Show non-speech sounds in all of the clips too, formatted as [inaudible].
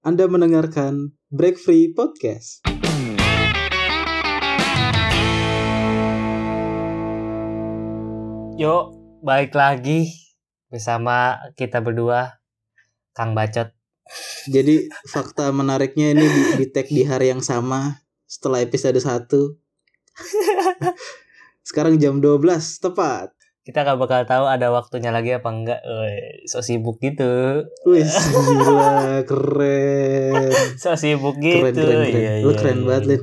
Anda mendengarkan Break Free Podcast. Yuk, balik lagi bersama kita berdua, Kang Bacot. Jadi fakta menariknya ini di, di tag di hari yang sama setelah episode 1. [laughs] Sekarang jam 12 tepat. Kita gak bakal tahu ada waktunya lagi apa enggak. So sibuk gitu. Wih, [laughs] gila, keren. So sibuk Keren, gitu. keren, keren. Iya, Lu iya, keren iya. banget, Lin.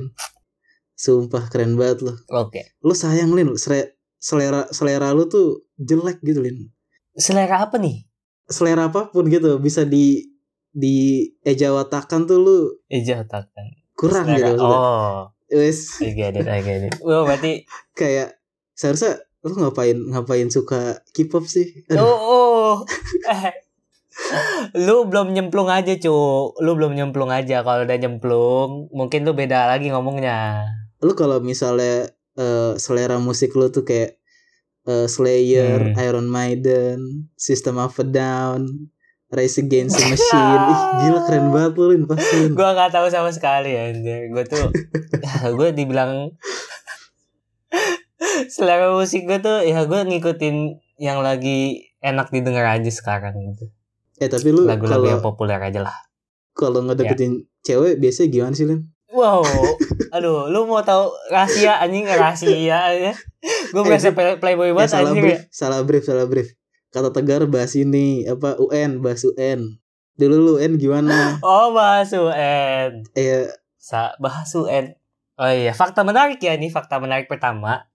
Sumpah keren banget lu. Oke. Lu sayang, Lin. Sele- Selera selera lu tuh jelek gitu, Lin. Selera apa nih? Selera apa pun gitu bisa di di ejawatakan tuh lu Eja otakan. kurang Selera. gitu. maksudnya. Oh, Wes I get it, I get it. Oh, berarti [laughs] kayak seharusnya lu ngapain ngapain suka K-pop sih? Aduh, Oh, oh. Eh. lu belum nyemplung aja, cu. Lu belum nyemplung aja. Kalau udah nyemplung, mungkin lu beda lagi ngomongnya. Lu kalau misalnya eh, selera musik lu tuh kayak eh, Slayer, Hmm. Iron Maiden, System of a Down, Rise Against the Machine. Ih, gila keren banget lu Lin pasti. Lin. Gua nggak tahu sama sekali anjir. Gue tuh [laughs] gue dibilang selera musik gue tuh ya gue ngikutin yang lagi enak didengar aja sekarang gitu. Eh tapi lu Lagu-lagu yang populer aja lah. kalau ngedeketin cewek biasanya gimana sih Lin? Wow, [laughs] aduh, lu mau tahu rahasia anjing rahasia aja. Gue berasa play- playboy Eh, banget salah anjing brief, ya. salah brief, salah brief. Kata Tegar bahas ini apa UN, bahas UN. Dulu lu UN gimana? [laughs] Oh, bahas UN. Eh Sa bahas UN. Oh iya, fakta menarik ya ini fakta menarik pertama.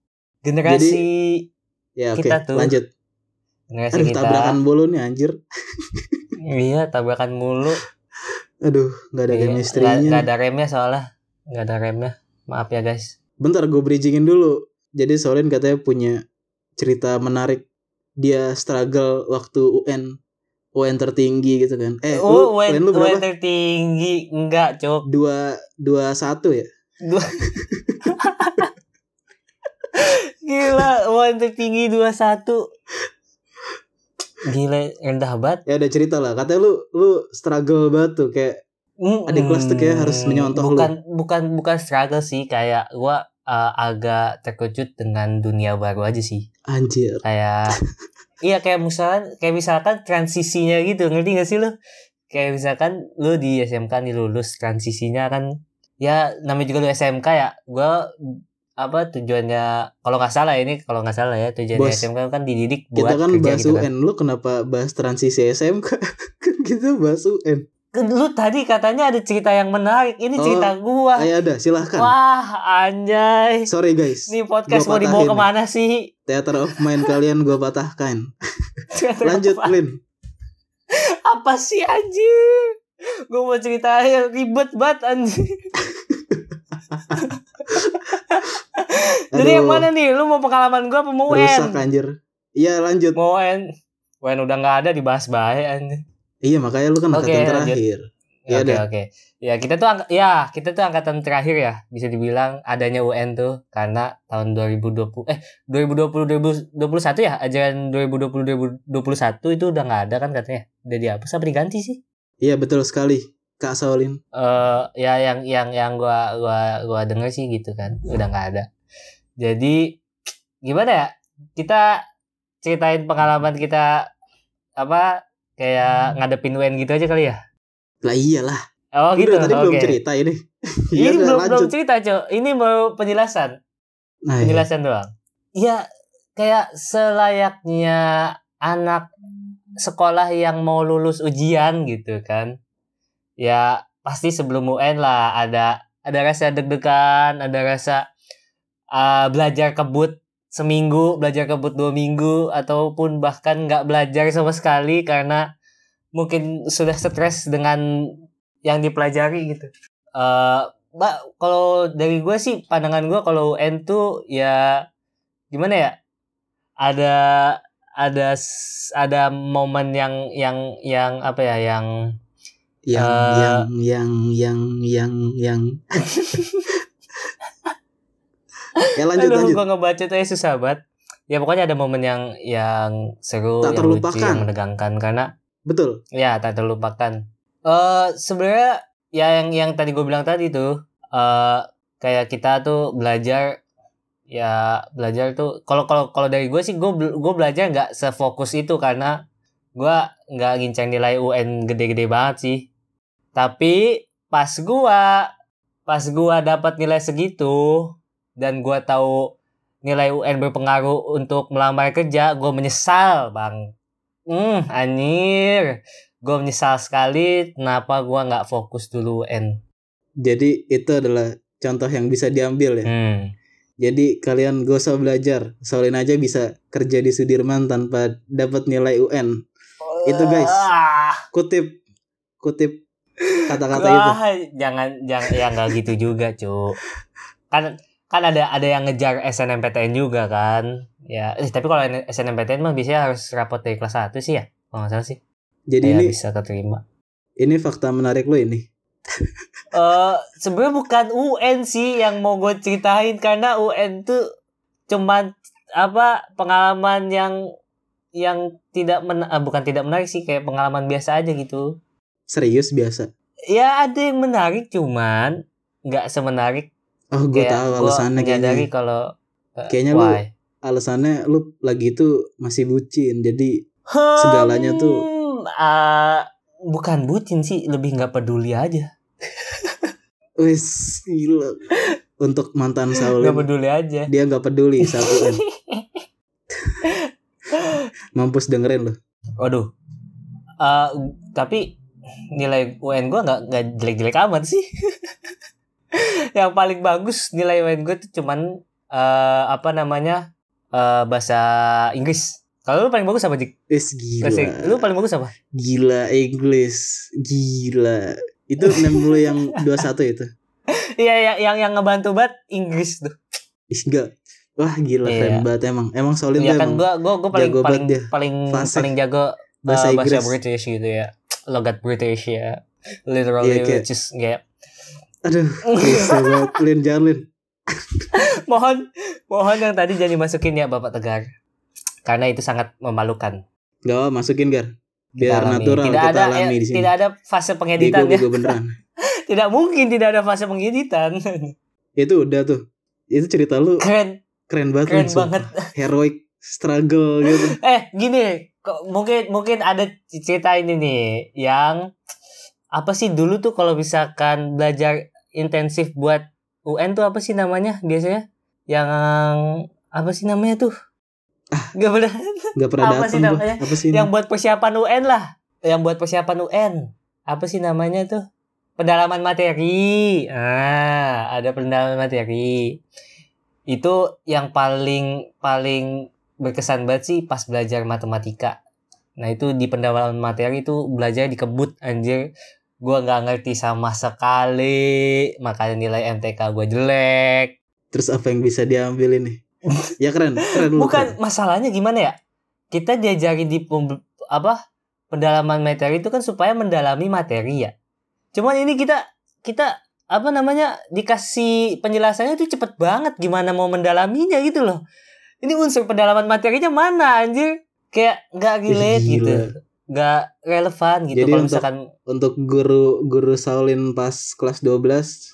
Generasi ya oke, Kita tuh- lanjut. generasi Aduh, kita. tabrakan mulu nih anjir. Iya, tabrakan mulu. Aduh, nggak ada Iya, chemistry-nya. nggak- ada remnya soalnya. Nggak ada remnya. Maaf ya guys. Bentar gue bridgingin dulu. Jadi Solin katanya punya cerita menarik. Dia struggle waktu UN UN tertinggi gitu kan. Eh, lu, oh, UN, UN lu berapa? UN tertinggi. Enggak, Cok. Dua dua satu ya? Dua. [laughs] Gila, UN tertinggi 21. Gila, rendah banget. Ya udah cerita lah. Katanya lu lu struggle banget tuh kayak Mm, Adik kelas tuh kayak harus menyontoh lu. bukan, Bukan bukan struggle sih, kayak gua uh, agak terkejut dengan dunia baru aja sih. anjir. kayak [laughs] iya kayak misalkan kayak misalkan transisinya gitu ngerti gak sih lo kayak misalkan lu di SMK nih lulus transisinya kan ya namanya juga lu SMK ya gua apa tujuannya kalau nggak salah ini kalau nggak salah ya tujuannya Bos, SMK kan dididik buat Kita kan kerja bahas gitu kan. UN. Lu kenapa bahas transisi SMK? [laughs] kan kita bahas UN. Lu tadi katanya ada cerita yang menarik ini Oh, cerita gua Ayo ada, silahkan. wah anjay Sorry guys. ini podcast Gua mau dibawa ke mana sih Theater of mind kalian gue patahkan. [laughs] [laughs] Lanjut, Lin. apa sih anjing gue mau cerita ribet banget anjing [laughs] Jadi yang mana nih? Lu mau pengalaman gua apa mau Rusak UN? anjir. Iya lanjut. Mau UN. UN udah nggak ada dibahas baik anjing. Iya makanya lu kan Oke, angkatan lanjut. terakhir. Ya Oke udah. oke. Ya kita tuh ya kita tuh angkatan terakhir ya bisa dibilang adanya UN tuh karena tahun 2020 eh 2020 2021 ya ajaran 2020 2021 itu udah nggak ada kan katanya. Udah dihapus apa diganti sih? Iya betul sekali. Kak Saulin. eh ya yang yang yang gua gua gua denger sih gitu kan udah nggak ada jadi gimana ya kita ceritain pengalaman kita apa kayak ngadepin UN gitu aja kali ya Lah iyalah. oh gitu tadi belum oke cerita ini. [laughs] ini Iya udah, belum belum lanjut. cerita cok ini baru penjelasan Nah, iya. penjelasan doang ya kayak selayaknya anak sekolah yang mau lulus ujian gitu kan ya pasti sebelum UN lah ada ada rasa deg-degan ada rasa uh, belajar kebut seminggu belajar kebut dua minggu ataupun bahkan nggak belajar sama sekali karena mungkin sudah stres dengan yang dipelajari gitu eh mbak kalau dari gue sih pandangan gue kalau UN tuh ya gimana ya ada ada ada momen yang yang yang apa ya yang yang Eh. yang yang yang yang yang [laughs] ya [laughs] lanjut aduh lanjut. gue ngebaca tuh susah banget. Ya pokoknya ada momen yang yang seru Tak yang lucu terlupakan. yang menegangkan karena betul. Ya tak terlupakan. Eh sebenarnya ya yang yang tadi gue bilang tadi tuh eh kayak kita tuh belajar ya belajar tuh kalau kalau kalau dari gue sih gue gue belajar nggak sefokus itu karena gue nggak ngincar nilai UN gede-gede banget sih. Tapi pas gue pas gue dapat nilai segitu dan gue tahu nilai UN berpengaruh untuk melamar kerja gue menyesal bang hmm anjir gue menyesal sekali kenapa gue nggak fokus dulu UN Jadi itu adalah contoh yang bisa diambil ya. hmm. Jadi kalian gak usah belajar, Solin aja bisa kerja di Sudirman tanpa dapat nilai UN. Itu, guys. Ah. Kutip kutip kata-kata itu. Jangan jangan ya nggak gitu juga, Cuk. Kan kan ada ada yang ngejar SNMPTN juga kan. Ya, eh, tapi kalau SNMPTN mah biasanya harus rapot dari kelas 1 sih ya. Kalau nggak salah sih. Jadi Ya, ini bisa keterima. ini fakta menarik lo ini. [laughs] Eh, sebenarnya bukan UN sih yang mau gue ceritain karena UN tuh cuman apa pengalaman yang yang tidak men eh, bukan tidak menarik sih kayak pengalaman biasa aja gitu. Serius biasa. Ya ada yang menarik cuman nggak semenarik Oh, gue tahu alasannya kayaknya. kalau eh, Kayaknya lu why? Alasannya lu lagi itu masih bucin. Jadi segalanya tuh- Hmm, ah, bukan bucin sih lebih nggak peduli aja [laughs] wis gila. Untuk mantan nggak Saulin peduli aja dia nggak peduli saat UN. [laughs] Mampus dengerin lo. waduh Eh, tapi nilai UN gue nggak nggak jelek-jelek amat sih [laughs] [laughs] yang paling bagus nilai UN gue tuh cuman eh, apa namanya eh, bahasa Inggris kalau lu paling bagus apa? Wis Bahasa gila. lu paling bagus apa Gila English. Gila. Itu [laughs] nem lu yang 21 itu. iya yang yang yang ngebantu banget Inggris tuh enggak. Wah gila Iya. keren banget emang. Emang Solin ya tuh kan emang gua gua gua paling jago banget paling dia. paling Fasih. paling jago bahasa uh, Inggris. bahasa British gitu ya logat British ya literally Iya, kayak- which is kayak Aduh, bisa banget. Lin jangan Lin. [laughs] mohon mohon yang tadi jangan dimasukin ya Bapak Tegar karena itu sangat memalukan Gak apa masukin Gar. Kita Biar alami. natural tidak kita ada alami eh, di sini. tidak ada fase pengeditan ya beneran. [laughs] tidak mungkin tidak ada fase pengeditan [laughs] Itu udah tuh. Itu cerita lu keren keren banget. keren sumpah. banget Heroic struggle gitu. eh gini kok mungkin mungkin ada cerita ini nih yang apa sih dulu tuh kalau misalkan belajar intensif buat UN tuh apa sih namanya biasanya? Yang apa sih namanya tuh? Gak bener Gak pernah Apa sih namanya? Apa sih? yang buat persiapan UN lah. Yang buat persiapan UN apa sih namanya tuh? Pendalaman materi. Ah ada pendalaman materi. Itu yang paling paling berkesan banget sih pas belajar matematika. Nah itu di pendalaman materi itu belajar di kebut anjir gua nggak ngerti sama sekali makanya nilai MTK gue jelek Terus apa yang bisa diambil ini? [laughs] ya keren, keren bukan keren. masalahnya gimana ya kita diajari di apa pendalaman materi itu kan supaya mendalami materi ya cuman ini kita kita apa namanya dikasih penjelasannya itu cepet banget gimana mau mendalaminya gitu loh ini unsur pendalaman materinya mana anjir kayak nggak relate Gila. gitu nggak relevan gitu kalau misalkan Untuk guru guru Saulin pas kelas 12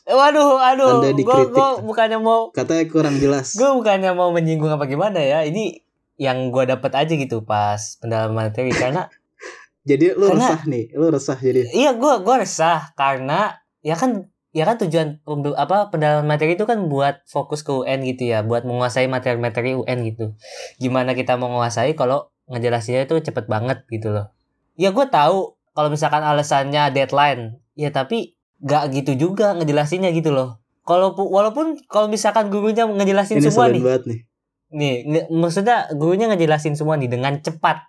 Eh, waduh aduh Anda dikritik. bukannya mau katanya kurang jelas. gue bukannya mau menyinggung apa gimana ya ini yang gue dapat aja gitu pas pendalaman materi karena [laughs] Jadi lu Karena- resah nih, lu resah jadi. iya gue gue resah karena ya kan ya kan tujuan apa pendalaman materi itu kan buat fokus ke UN gitu ya buat menguasai materi-materi UN gitu gimana kita mau menguasai kalau ngejelasinnya itu cepet banget gitu loh ya gue tahu kalau misalkan alasannya deadline. Ya tapi gak gitu juga ngejelasinnya gitu loh. Kalau walaupun kalau misalkan gurunya ngejelasin Ini semua nih. banget nih. nih nge- maksudnya gurunya ngejelasin semua nih dengan cepat.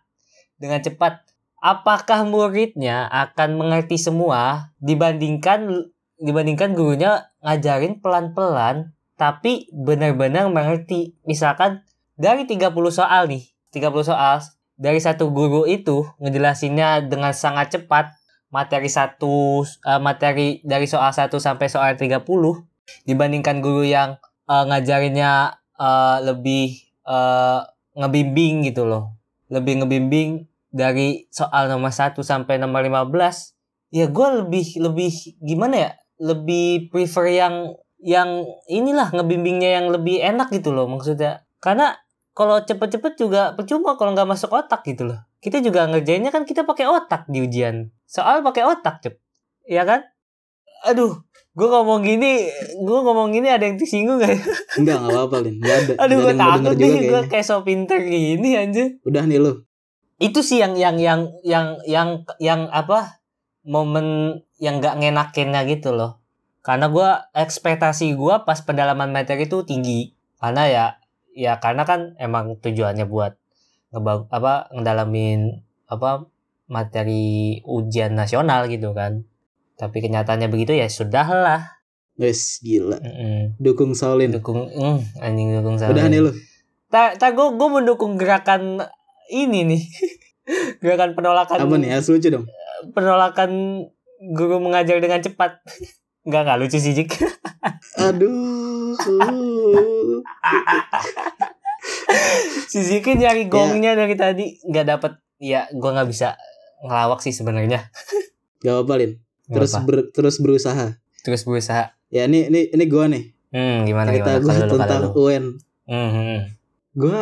Dengan cepat. Apakah muridnya akan mengerti semua dibandingkan dibandingkan gurunya ngajarin pelan-pelan tapi benar-benar mengerti? Misalkan dari 30 soal nih 30 soal dari satu guru itu ngejelasinnya dengan sangat cepat. Materi satu eh, materi dari soal 1 sampai soal 30 dibandingkan guru yang eh, ngajarinnya eh, lebih eh, ngebimbing gitu loh. Lebih ngebimbing dari soal nomor 1 sampai nomor 15 ya gue lebih lebih gimana ya? Lebih prefer yang yang inilah ngebimbingnya yang lebih enak gitu loh maksudnya. Karena kalau cepet-cepet juga percuma kalau nggak masuk otak gitu loh kita juga ngerjainnya kan kita pakai otak di ujian soal pakai otak cep ya kan aduh gue ngomong gini gue ngomong gini ada yang tersinggung gak? Enggak, enggak apa-apa, Lin. Enggak ada. aduh gue takut nih gue kayak so pinter gini anjir Udah nih lu. itu sih yang yang yang yang yang yang apa momen yang nggak ngenakinnya gitu loh karena gua ekspektasi gua pas pendalaman materi itu tinggi karena ya ya karena kan emang tujuannya buat ngebag apa ngedalamin apa materi ujian nasional gitu kan tapi kenyataannya begitu ya sudahlah Wes, gila. Mm-mm. Dukung Saulin. dukung mm, anjing dukung sama Udah nih lu. tak tak gue gue mendukung gerakan ini nih [laughs] gerakan penolakan Apa nih? Harus lucu dong. penolakan guru mengajar dengan cepat [laughs] nggak nggak lucu sih Jik [laughs] Aduh. si Ziki nyari gongnya dari tadi nggak dapet ya gua nggak bisa ngelawak sih sebenarnya Gak apa-apa, Lin. Terus apa. ber- terus berusaha. terus berusaha Ya ini ini ini gua nih. hmm gimana Cerita gimana kalau lu tentang lu UN. hmm, hmm, hmm. Gua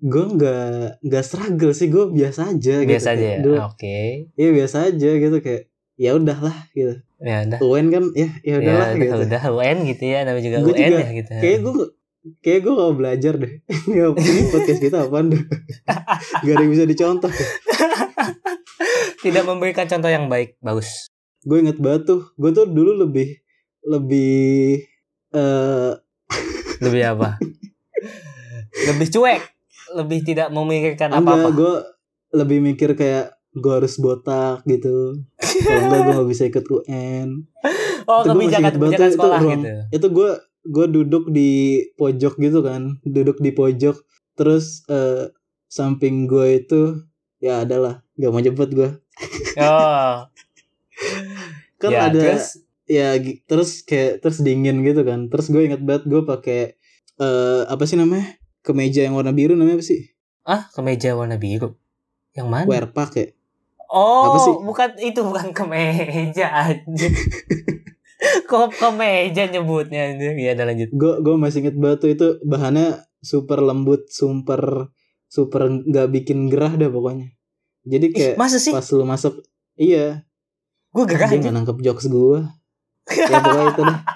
gua nggak nggak struggle sih, gua biasa aja gitu. biasa aja ya oke Iya biasa aja gitu kayak ya udahlah gitu. Ya udah UN kan ya ya ya udahlah udah, gitu. udah UN gitu ya namanya juga Gua UN juga ya gitu Kayak gue kayak gue gak belajar deh. [laughs] Nggak, ini podcast kita apaan deh? [laughs] Gak ada yang bisa dicontoh. tidak memberikan contoh yang baik bagus Gue inget banget tuh. Gue tuh dulu lebih lebih eh [laughs] lebih apa lebih cuek lebih tidak memikirkan enggak apa-apa gue lebih mikir kayak gue harus botak gitu. Kalau enggak gue gak bisa ikut UN. oh Itu kebijakan kebijakan tuh, itu sekolah ruang- gitu? Itu gue gue duduk di pojok gitu kan. Duduk di pojok. Terus eh samping gue itu ya adalah gak mau jemput gue. oh. [laughs] Kan ya, ada terus? ya terus kayak terus dingin gitu kan. Terus gue inget banget gue pakai eh apa sih namanya? Kemeja yang warna biru namanya apa sih? Ah kemeja warna biru? Yang mana? Wear pack ya oh apa sih? bukan itu bukan [laughs] kemeja aja kok kemeja nyebutnya anjir ya udah lanjut. Gue gue masih inget tuh itu bahannya super lembut super super nggak bikin gerah dah pokoknya. Jadi Ih, kayak masa sih? pas lu masuk iya. Gue gerah aja nangkep jokes gue ya pokoknya itu deh. [laughs]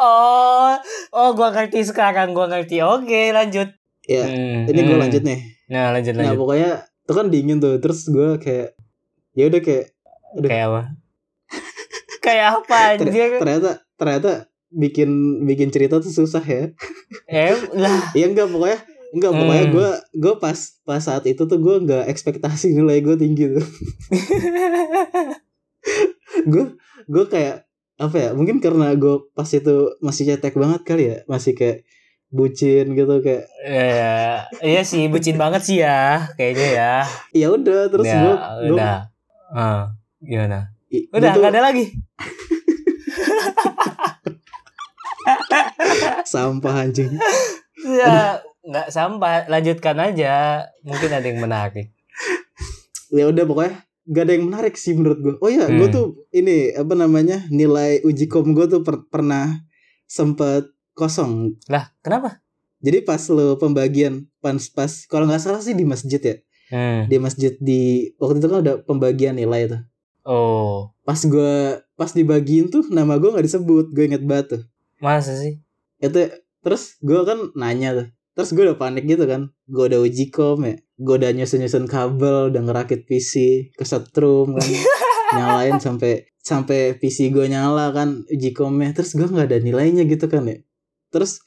Oh oh gue ngerti sekarang gue ngerti. Oke lanjut. Ya Hmm, ini gue hmm. lanjut nih. Nah lanjut nah lanjut. pokoknya itu kan dingin tuh terus gue kayak ya udah kayak aduh. kayak apa? [laughs] Kayak apa anjir ternyata ternyata bikin bikin cerita tuh susah ya. Eh lah. Iya [laughs] enggak pokoknya enggak pokoknya Hmm. gue gue pas pas saat itu tuh gue nggak ekspektasi nilai gue tinggi tuh. [laughs] Gue gue kayak apa ya mungkin karena gue pas itu masih cetek banget kali ya masih kayak bucin gitu kayak ya iya sih bucin banget sih ya kayaknya ya. Ya udah terus ya, gue gue udah Ah, gimana? I- udah gua nggak ada lagi. Sampah anjing. Ya nggak sampah lanjutkan aja. Mungkin ada yang menarik. Ya udah pokoknya gak ada yang menarik sih menurut gue oh ya gue Hmm. tuh ini apa namanya nilai uji kom gue tuh per- pernah sempet kosong lah kenapa Jadi pas lo pembagian pas pas kalau nggak salah sih di masjid ya. hmm. Di masjid di waktu itu kan ada pembagian nilai tuh. oh Pas gua pas dibagiin tuh nama gua nggak disebut. Gue inget banget tuh. masa sih Itu terus gua kan nanya tuh. Terus gue udah panik gitu kan. Gue udah uji kom ya. Gue udah nyusun-nyusun kabel, udah ngerakit PC, kesetrum kan. [laughs] Nyalain sampai sampai PC gue nyala kan uji komnya. Terus gue nggak ada nilainya gitu kan ya. Terus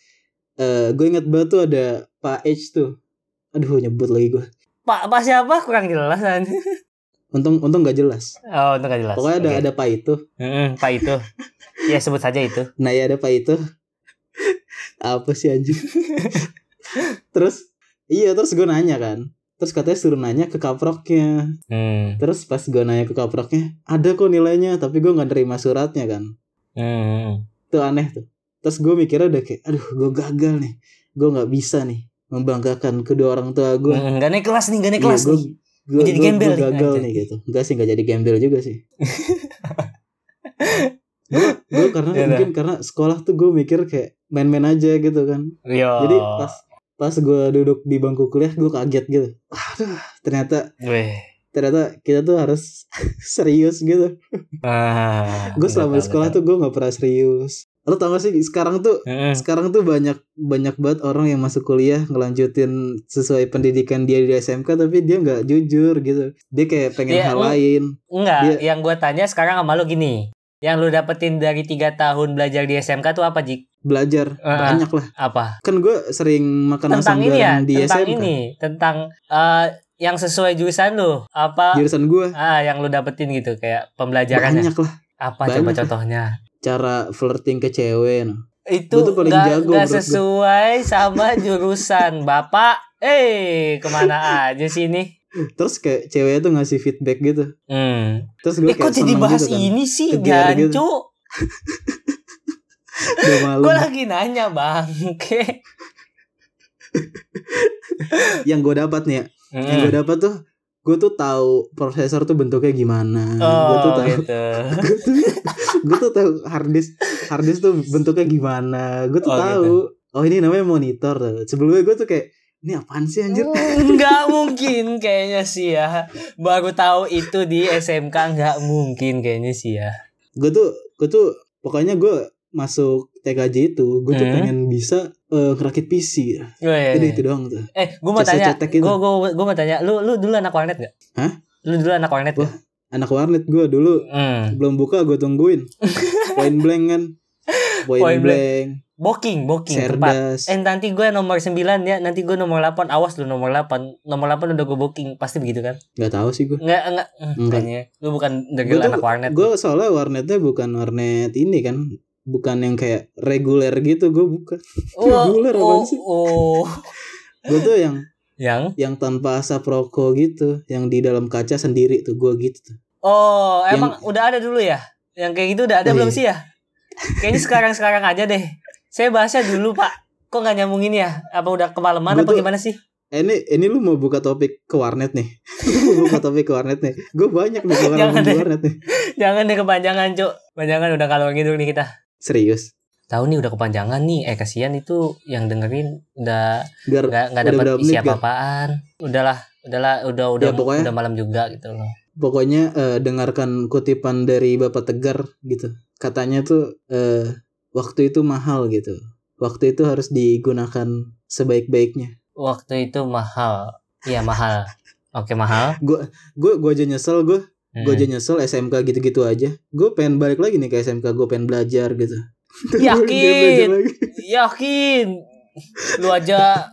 eh gue inget banget tuh ada Pak H tuh. Aduh nyebut lagi gue. pak pak siapa kurang jelas kan Untung untung gak jelas. oh itu nggak jelas Pokoknya ada Oke. ada Pak itu. Mm-mm, pak itu ya sebut saja itu Nah ya ada Pak itu. Apa sih anjing? terus iya terus gue nanya kan. Terus katanya suruh nanya ke kaproknya. hmm. Terus pas gue nanya ke kaproknya, ada kok nilainya, tapi gue nggak nerima suratnya kan. Hmm. Itu aneh tuh. Terus gue mikirnya udah kayak, aduh gue gagal nih. Gue nggak bisa nih membanggakan kedua orang tua gue. Hmm, nggak naik kelas nih nggak naik Iya, kelas gue nih gue Jadi gembel nih, gagal anjay. nih gitu enggak sih nggak jadi gembel juga sih [laughs] gue gue karena Iya dah. mungkin karena sekolah tuh gue mikir kayak main-main aja gitu kan Yo. jadi pas pas gue duduk di bangku kuliah gue kaget gitu aduh ternyata Weh. ternyata kita tuh harus [laughs] serius gitu Ah, gue selama di sekolah tuh gue nggak pernah serius lo tau gak sih sekarang tuh Mm-mm. sekarang tuh banyak banyak banget orang yang masuk kuliah ngelanjutin sesuai pendidikan dia di SMK tapi dia nggak jujur gitu dia kayak pengen Iya, hal lain Enggak, Dia- yang gue tanya sekarang sama lo gini. Yang lu dapetin dari tiga tahun belajar di SMK tuh apa, Jik? belajar Ah, banyak lah Apa? kan gue sering makan tentang asam ini ya, garam di tentang SMK ini, tentang eh, yang sesuai jurusan lu. Apa? jurusan gue Ah, yang lu dapetin gitu kayak pembelajarannya. banyak lah Apa banyak coba lah. contohnya? Cara flirting ke cewek no. Itu Gua tuh paling nggak jago nggak menurut gua. sesuai sama jurusan, [laughs] Bapak. Eh, ke mana aja sih ini? terus kayak cewek tuh ngasih feedback gitu Hmm. terus gue Eh, kok kayak jadi seneng bahas gitu kan ini sih, gitu. [laughs] Udah malam Gue lagi nanya, Bang. [laughs] Oke. yang gue dapat nih ya yang Hmm. gue dapat tuh gue tuh tahu prosesor tuh bentuknya gimana gue tuh Oh, tahu gitu. [laughs] gue tuh gue tuh tahu harddisk harddisk tuh bentuknya gimana gue tuh Oh, tahu oh ini namanya monitor tuh. sebelumnya gue tuh kayak ini apaan sih anjir Nggak mungkin kayaknya sih ya. Baru tahu itu di SMK nggak mungkin kayaknya sih ya. gue tuh gue tuh pokoknya gue masuk TKJ itu gue tuh Hmm. pengen bisa eh, ngerakit PC Oh, iya, jadi iya. itu doang tuh Eh, gue mau tanya. Gue gue gue mau tanya. Lu lu dulu anak warnet gak? Hah? Lu dulu anak warnet Wah. gak? anak warnet gue dulu Hmm. belum buka gue tungguin [laughs] point blank kan point, Point blank. blank, Booking, booking tempat. cerdas Eh nanti gue nomor 9 ya, nanti gue nomor 8. Awas lu nomor 8. Nomor 8 udah gue booking, pasti begitu kan? nggak tahu sih gue Enggak enggak. Hmm, Enggak. Kayaknya lu bukan dari anak warnet. gue soalnya warnetnya bukan warnet ini kan bukan yang kayak reguler gitu gue bukan [laughs] Oh, reguler oh, apaan sih? oh. [laughs] gue tuh yang Yang yang tanpa asap rokok gitu yang di dalam kaca sendiri tuh gue gitu tuh Oh, Yang- emang udah ada dulu ya? Yang kayak gitu udah ada Oh, belum iya. sih ya? Kayaknya sekarang-sekarang aja deh. Saya bahasnya dulu, Pak. Kok nggak nyambungin ya? Apa udah kemalaman Gua apa tuh- gimana sih? Eh, ini ini lu mau buka topik ke warnet nih [laughs] mau buka topik ke warnet nih gue banyak nih deh. warnet nih Jangan deh kepanjangan, Cuk. Kepanjangan udah kalau ngidul nih kita. Serius Tahu nih udah kepanjangan nih. Eh kasihan itu yang dengerin udah nggak nggak dapat isi apa-apaan. Udahlah, udahlah, udah udah Ya, pokoknya- udah malam juga gitu loh. pokoknya eh, dengarkan kutipan dari Bapak Tegar gitu. Katanya tuh eh, waktu itu mahal gitu. Waktu itu harus digunakan sebaik-baiknya. Waktu itu mahal. Iya mahal. Oke mahal. [laughs] Gue gue aja nyesel gue Hmm. gue aja nyesel SMK gitu-gitu aja. Gue pengen balik lagi nih ke SMK. Gue pengen belajar gitu. [laughs] Yakin. Yakin. Lu aja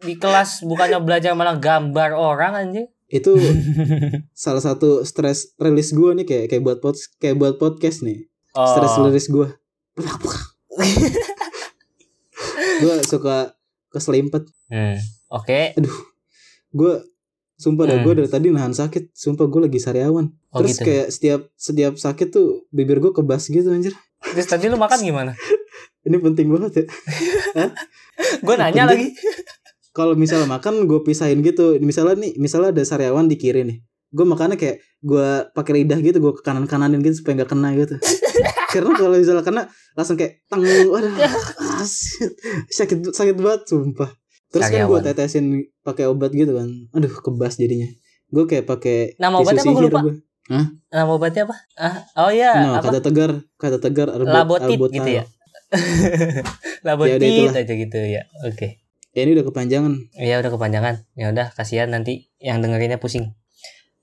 di kelas bukannya belajar malah gambar orang anjing. Itu [laughs] salah satu stress release gue nih kayak kayak buat pod, kayak buat podcast nih. Oh. Stress release gue. [laughs] gue suka keselimpet. Hmm. Oke. gue sumpah dah Hmm. gue dari tadi nahan sakit. Sumpah gue lagi sariawan. Oh terus gitu. kayak setiap setiap sakit tuh bibir gue kebas gitu anjir. Terus tadi lu makan gimana? [laughs] ini penting banget ya. [laughs] Gue nanya lagi. [laughs] kalau misalnya makan gue pisahin gitu. Misalnya nih misalnya ada sariawan di kiri nih. Gue makannya kayak gue pakai lidah gitu gue ke kanan kananin gitu supaya nggak kena gitu. Karena kalau misalnya kena langsung kayak tang waduh ah, sakit sakit banget sumpah terus kan gue tetesin pakai obat gitu kan aduh kebas jadinya gue kayak pakai Nama obatnya apa gue lupa? gua. Nama obatnya apa? Ah, oh iya, No, apa? kata tegar, kata tegar arbut, Labotit albutal. gitu ya. [laughs] Ya Labotit itulah. aja gitu ya. Oke. Ya ini udah kepanjangan. Ya udah kepanjangan. Ya udah kasihan nanti yang dengerinnya pusing.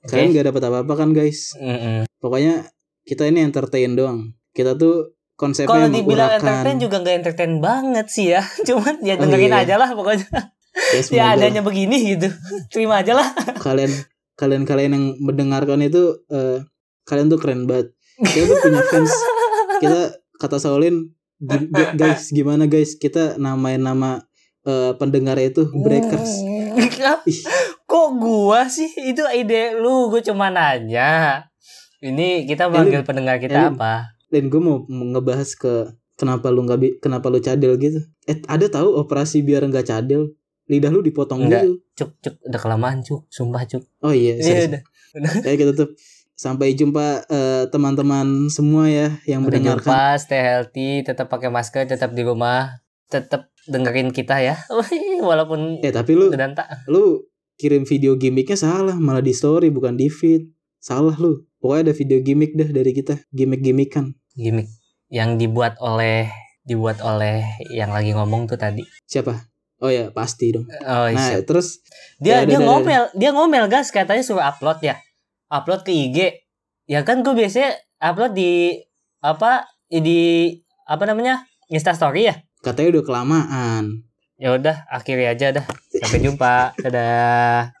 Oke. Kalian gak dapat apa-apa kan guys? Mm-mm. Pokoknya kita ini entertain doang. Kita tuh konsepnya Kalau dibilang entertain juga nggak entertain banget sih ya. [laughs] Cuman ya dengerin iya. aja lah pokoknya. Ya, [laughs] Ya adanya begini gitu. [laughs] Terima aja lah. kalian kalian kalian yang mendengarkan itu eh, kalian tuh keren banget. Kita tuh punya fans. Kita kata Saulin guys gimana guys kita namain nama eh, pendengar itu breakers. Ih, Kok gua sih? Itu ide lu, gua cuma nanya. Ini kita manggil pendengar kita Elin. apa? Dan gue mau ngebahas ke kenapa lu nggak kenapa lu cadel gitu. Eh ada tahu operasi biar nggak cadel? lidah lu dipotong Enggak. gitu. Cuk, cuk, udah kelamaan cuk, sumpah cuk. Oh iya, Iya udah. Kita tutup. Sampai jumpa eh, teman-teman semua ya yang Sampai mendengarkan. jumpa, stay healthy, tetap pakai masker, tetap di rumah, tetap dengerin kita ya. [laughs] Walaupun Eh tapi lu lu kirim video gimmicknya salah, malah di story bukan di feed. Salah lu. Pokoknya ada video gimmick dah dari kita, gimmick-gimmickan. gimmick yang dibuat oleh dibuat oleh yang lagi ngomong tuh tadi. Siapa? Oh ya, pasti dong. Oh. Nah, terus dia ya, dia ngomel, dia ngomel guys katanya suruh upload ya. Upload ke IG. Ya kan gue biasanya upload di apa di apa namanya? Insta story ya. katanya udah kelamaan. Ya udah, akhiri aja dah. Sampai jumpa. [laughs] Dadah.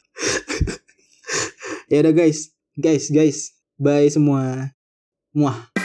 Ya udah guys, guys, guys. Bye semua. Muah.